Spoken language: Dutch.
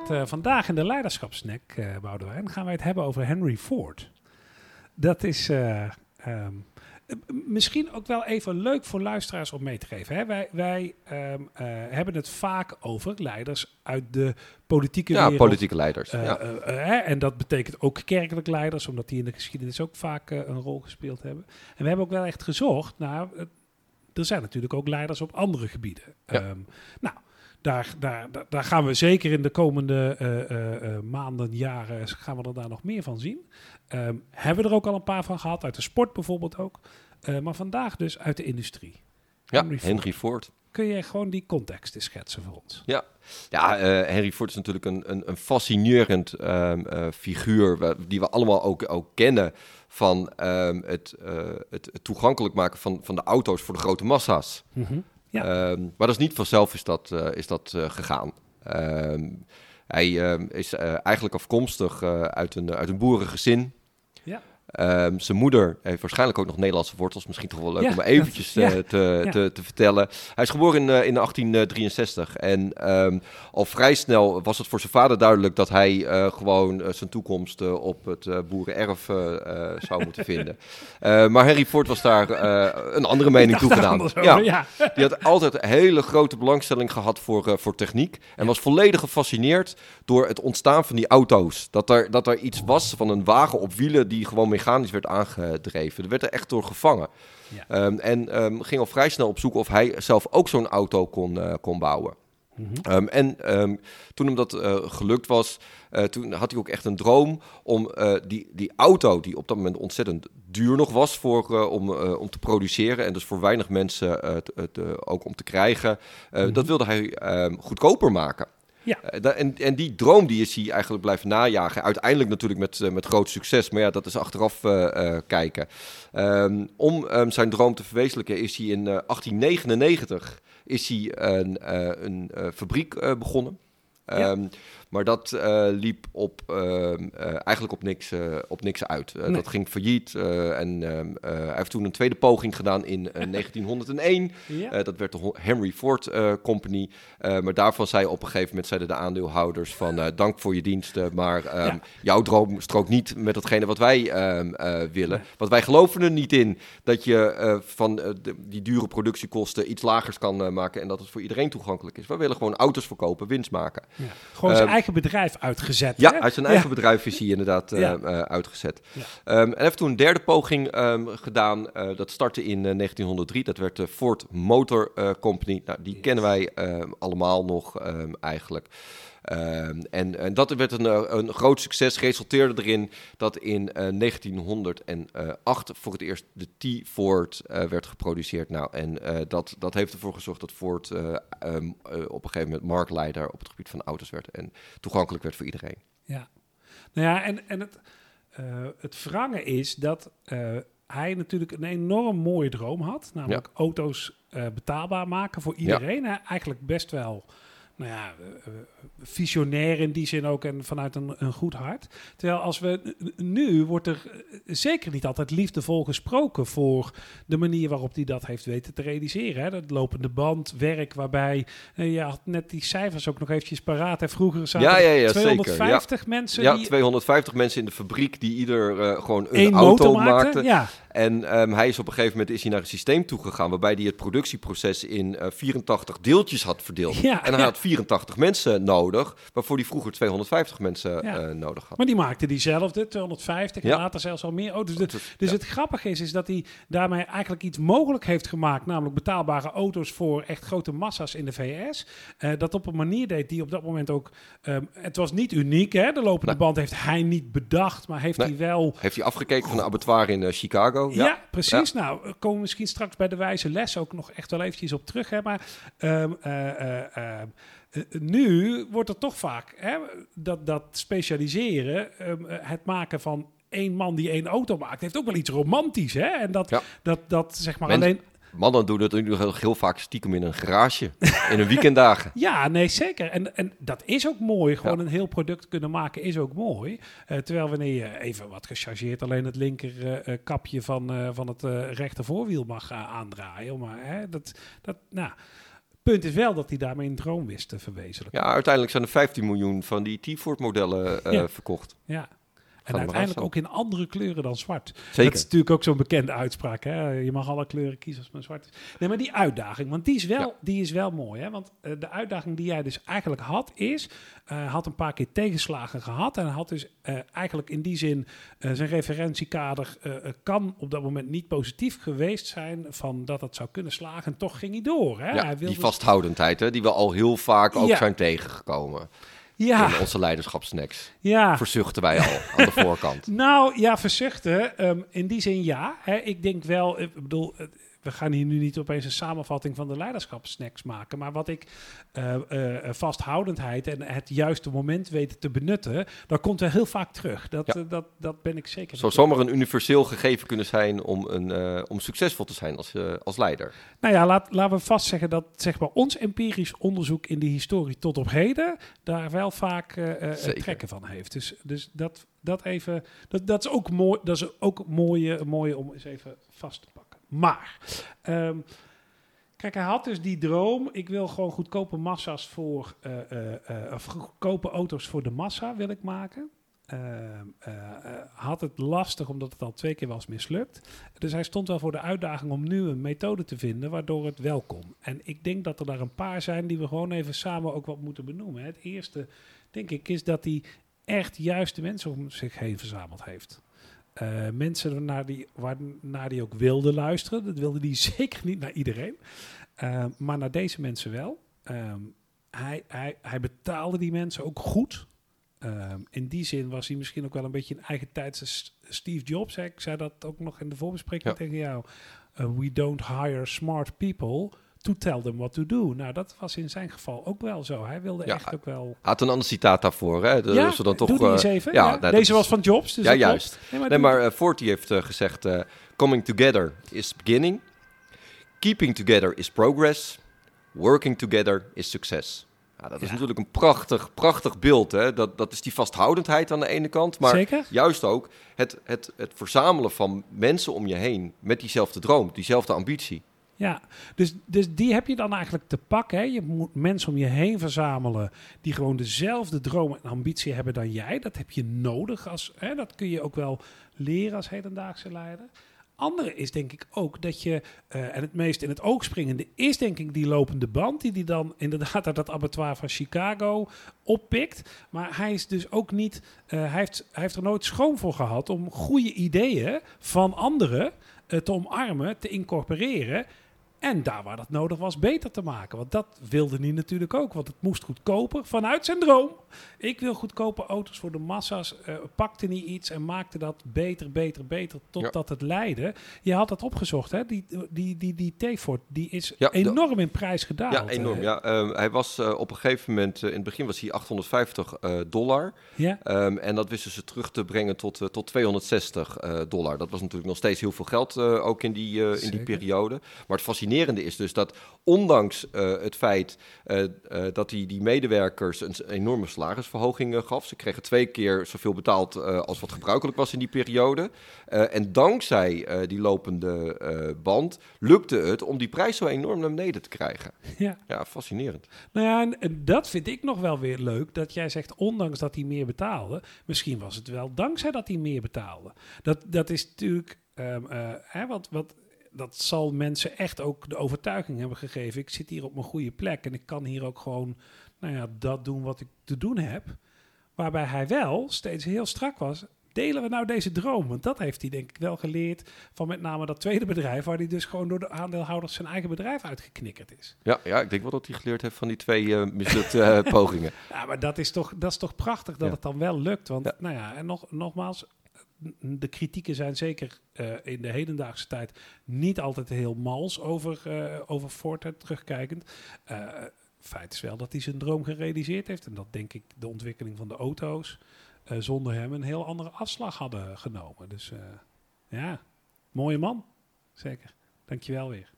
het eh, vandaag in de leiderschapsnack, uh, Boudewijn, gaan wij het hebben over Henry Ford. Dat is uh, um, misschien ook wel even leuk voor luisteraars om mee te geven. Hè? Wij, wij um, hebben het vaak over leiders uit de politieke ja, wereld. politieke leiders. ja. en dat betekent ook kerkelijk leiders, omdat die in de geschiedenis ook vaak een rol gespeeld hebben. En we hebben ook wel echt gezocht naar... er zijn natuurlijk ook leiders op andere gebieden. Ja. Um, nou, daar, daar, daar gaan we zeker in de komende uh, uh, maanden, jaren, gaan we er daar nog meer van zien. Um, hebben we er ook al een paar van gehad, uit de sport bijvoorbeeld ook. Uh, maar vandaag dus uit de industrie. Ja, Henry Ford. Henry Ford. Kun je gewoon die context eens schetsen voor ons? Ja, ja Henry Ford is natuurlijk een, een, een fascinerend um, figuur, die we allemaal ook, ook kennen van um, het, het, het, toegankelijk maken van, van de auto's voor de grote massa's. Mm -hmm. Um, maar dat is niet vanzelf is dat, uh, is dat uh, gegaan. Um, hij uh, is eigenlijk afkomstig uit, een, uit een boerengezin. Um, zijn moeder heeft waarschijnlijk ook nog Nederlandse wortels. Misschien toch wel leuk Ja, om eventjes dat- te, ja, te, ja. te, te vertellen. Hij is geboren in, eh, in 1863. En ehm, al vrij snel was het voor zijn vader duidelijk dat hij eh, gewoon eh, zijn toekomst eh, op het eh, boerenerf eh, eh, zou moeten vinden. Eh, maar Henry Ford was daar eh, een andere mening toegedaan. anders Ja. Die had altijd hele grote belangstelling gehad voor, eh, voor techniek. En was volledig gefascineerd door het ontstaan van die auto's. Dat er, dat er iets was van een wagen op wielen die gewoon mechanisch werd aangedreven. Er werd er echt door gevangen. Ja. Ehm, en ehm, ging al vrij snel op zoek of hij zelf ook zo'n auto kon, eh, kon bouwen. Mhm. Ehm, en toen hem dat eh, gelukt was, eh, toen had hij ook echt een droom om die, die auto, die op dat moment ontzettend duur nog was voor, om, om te produceren en dus voor weinig mensen te- te- ook om te krijgen, eh, dat wilde hij goedkoper maken. Ja. Eh, en, en die droom die is hij eigenlijk blijven najagen. Uiteindelijk natuurlijk met, eh, met groot succes, maar ja, dat is achteraf eh, kijken. Ehm, om ehm, zijn droom te verwezenlijken is hij in eh, 1899 is hij een, een fabriek begonnen. Ja. Maar dat eh, liep op, ehm, eh, eigenlijk op niks, eh, op niks uit. Eh, Nee. Dat ging failliet eh, en eh, hij heeft toen een tweede poging gedaan in eh, 1901. Ja. Eh, dat werd de Henry Ford eh, Company. Eh, maar daarvan zei op een gegeven moment zeiden de aandeelhouders van eh, dank voor je diensten, maar ehm, Ja. jouw droom strookt niet met datgene wat wij ehm, eh, willen. Want wij geloven er niet in dat je eh, van eh, de- die dure productiekosten iets lagers kan eh, maken en dat het voor iedereen toegankelijk is. Wij willen gewoon auto's verkopen, winst maken. Ja. Gewoon zijn Ehm, eigen bedrijf uitgezet. Ja, hè? uit zijn eigen bedrijf is hij inderdaad eh, Ja. eh, uitgezet. Ja. Ehm, en heeft toen een derde poging ehm, gedaan. Eh, dat startte in eh, 1903. Dat werd de Ford Motor Company. Nou, die Yes. kennen wij ehm, allemaal nog eigenlijk. Ehm, en, en dat werd een, eh, een groot succes. Resulteerde erin dat in eh, 1908 voor het eerst de T-Ford eh, werd geproduceerd. Nou, en eh, dat, dat heeft ervoor gezorgd dat Ford eh, ehm, eh, op een gegeven moment marktleider op het gebied van auto's werd. En toegankelijk werd voor iedereen. Ja. Nou ja, en, en het, eh het wrange is dat eh, hij natuurlijk een enorm mooie droom had. Namelijk auto's eh, betaalbaar maken voor iedereen. Eigenlijk best wel nou ja, visionair in die zin ook en vanuit een, een goed hart. Terwijl als we nu wordt er eh, zeker niet altijd liefdevol gesproken voor de manier waarop hij dat heeft weten te realiseren. Hè? Dat lopende band, werk waarbij, eh, je had net die cijfers ook nog eventjes paraat. En vroeger zaten Ja, ja, ja, er zeker, 250 mensen Ja, die 250 mensen in de fabriek die ieder eh, gewoon een auto maakten. maakten. Ja, En ehm, hij is op een gegeven moment is hij naar een systeem toegegaan waarbij hij het productieproces in eh, 84 deeltjes had verdeeld. Ja, en hij ja. had 84 mensen nodig, waarvoor hij vroeger 250 mensen Ja. eh, nodig had. maar die maakte diezelfde, 250 en later zelfs al meer auto's. Dus, Dus, dus het grappige is, is dat hij daarmee eigenlijk iets mogelijk heeft gemaakt, namelijk betaalbare auto's voor echt grote massa's in de VS. Eh, dat op een manier deed die op dat moment ook, ehm, het was niet uniek, hè? de lopende Nee. band heeft hij niet bedacht, maar heeft Nee. hij wel Heeft hij afgekeken van een abattoir in eh, Ja, precies. Nou, we komen misschien straks bij de wijze les ook nog echt wel eventjes op terug. Hè? Maar ehm, eh, eh, ehm, eh, nu wordt er toch vaak hè, dat, dat specialiseren, ehm, eh, het maken van één man die één auto maakt, heeft ook wel iets romantisch. Hè? En dat, Ja. dat, dat zeg maar alleen. Mannen doen het nu heel vaak stiekem in een garage, in hun weekenddagen. Ja, nee, zeker. En, en dat is ook mooi. Gewoon Ja. een heel product kunnen maken is ook mooi. Eh, terwijl wanneer je even wat gechargeerd alleen het linker eh, eh, kapje van, van het rechter voorwiel mag aandraaien. Maar hè, dat, dat, nou, Punt is wel dat hij daarmee een droom wist te verwezenlijken. Ja, uiteindelijk zijn er 15 miljoen van die T-Ford-modellen uh, Ja. verkocht. Ja. En uiteindelijk ook in andere kleuren dan zwart. Zeker. Dat is natuurlijk ook zo'n bekende uitspraak. Hè? Je mag alle kleuren kiezen als maar zwart is. Nee, maar die uitdaging, want die is wel, Ja. die is wel mooi. Hè? Want eh, de uitdaging die jij dus eigenlijk had, is... eh had een paar keer tegenslagen gehad. En had dus eh, eigenlijk in die zin... zijn referentiekader kan op dat moment niet positief geweest zijn... van dat het zou kunnen slagen. En toch ging hij door. Hè? Ja, hij die vasthoudendheid, hè, die we al heel vaak ook Ja. zijn tegengekomen Ja, in onze leiderschapsnacks. ja. Verzuchten wij al aan de voorkant. Nou ja, verzuchten. ehm, in die zin ja. Hè, ik denk wel, ik bedoel, eh, we gaan hier nu niet opeens een samenvatting van de leiderschapssnacks maken. Maar wat ik eh, eh, eh, vasthoudendheid en het juiste moment weten te benutten, dat komt wel heel vaak terug. Dat, Ja. dat, dat ben ik zeker. Zou zomaar een universeel gegeven kunnen zijn om, een, om succesvol te zijn als, als leider. Nou ja, laat, laten we vastzeggen dat zeg maar, ons empirisch onderzoek in de historie tot op heden daar wel vaak trekken van heeft. Dus, dus dat, dat even, dat, dat is ook mooi, dat is ook mooie, mooie om eens even vast te pakken. Maar, ehm, kijk, hij had dus die droom. Ik wil gewoon goedkope massa's voor, eh, eh, eh, goedkope auto's voor de massa wil ik maken. Ehm, eh, eh, had het lastig omdat het al twee keer was mislukt. Dus hij stond wel voor de uitdaging om nu een methode te vinden waardoor het wel kon. En ik denk dat er daar een paar zijn die we gewoon even samen ook wat moeten benoemen. Het eerste, denk ik, is dat hij echt juist de mensen om zich heen verzameld heeft. Eh, mensen naar die, waarnaar die ook wilde luisteren. Dat wilde hij zeker niet naar iedereen. Eh, maar naar deze mensen wel. Ehm, hij, hij, hij betaalde die mensen ook goed. Ehm, in die zin was hij misschien ook wel een beetje een eigen tijdse Steve Jobs. Hè? Ik zei dat ook nog in de voorbespreking Ja. tegen jou. Uh, we don't hire smart people to tell them what to do. Nou, dat was in zijn geval ook wel zo. Hij wilde Ja, echt ook wel... Had een ander citaat daarvoor. Hè? Dus ja, dan toch, doe die eh, eens even. ja, Ja, nou, dat Deze was van Jobs. Dus ja, dat juist. Nee, maar Nee, doe- maar eh, Forty heeft eh, gezegd: Coming together is beginning, keeping together is progress, working together is success. Ja, dat is natuurlijk een prachtig, prachtig beeld. Hè? Dat, dat is die vasthoudendheid aan de ene kant, maar Zeker? juist ook het, het, het verzamelen van mensen om je heen met diezelfde droom, diezelfde ambitie. Ja, dus, dus die heb je dan eigenlijk te pakken. Hè? Je moet mensen om je heen verzamelen die gewoon dezelfde droom en ambitie hebben dan jij. Dat heb je nodig. Als, hè? Dat kun je ook wel leren als hedendaagse leider. Andere is denk ik ook dat je, eh, en het meest in het oog springende is denk ik die lopende band, die die dan inderdaad uit dat abattoir van Chicago oppikt. Maar hij is dus ook niet, eh, hij, heeft, hij heeft er nooit schoon voor gehad om goede ideeën van anderen eh, te omarmen, te incorporeren. En daar waar dat nodig was, beter te maken. Want dat wilde hij natuurlijk ook. Want het moest goedkoper vanuit zijn droom. Ik wil goedkope auto's voor de massa's. eh, pakte hij iets en maakte dat beter, beter, beter. Totdat het leidde. Je had dat opgezocht, hè? Die, die, die, die T-Ford, die is Ja, de- enorm in prijs gedaald. ja, enorm. Ja. Ehm, hij was eh, op een gegeven moment, eh, in het begin was hij 850 eh, dollar. ja. Ehm, en dat wisten ze terug te brengen tot, tot 260 eh, dollar. Dat was natuurlijk nog steeds heel veel geld, ook in die, in die periode. Maar het fascinerende is dus dat ondanks eh, het feit eh, eh, dat hij die medewerkers een enorme salarisverhoging gaf. Ze kregen twee keer zoveel betaald als wat gebruikelijk was in die periode. En dankzij die lopende band lukte het om die prijs zo enorm naar beneden te krijgen. ja. Ja, fascinerend. Nou ja, en, en dat vind ik nog wel weer leuk. Dat jij zegt, ondanks dat hij meer betaalde. Misschien was het wel dankzij dat hij meer betaalde. Dat, dat is natuurlijk. eh, hè, wat, wat, dat zal mensen echt ook de overtuiging hebben gegeven. Ik zit hier op mijn goede plek. En ik kan hier ook gewoon. Nou ja, dat doen wat ik te doen heb. Waarbij hij wel steeds heel strak was. Delen we nou deze droom? Want dat heeft hij denk ik wel geleerd van met name dat tweede bedrijf, waar hij dus gewoon door de aandeelhouders zijn eigen bedrijf uitgeknikkerd is. Ja, ja, ik denk wel dat hij geleerd heeft van die twee eh, mislukte eh, pogingen. Ja, maar dat is toch, dat is toch prachtig dat Ja. het dan wel lukt. Want, Ja. nou ja, en nog, nogmaals, de kritieken zijn zeker eh, in de hedendaagse tijd niet altijd heel mals over, eh over Ford terugkijkend. Eh, feit is wel dat hij zijn droom gerealiseerd heeft. En dat denk ik de ontwikkeling van de auto's zonder hem een heel andere afslag hadden genomen. Dus ja, mooie man. Zeker. Dankjewel weer.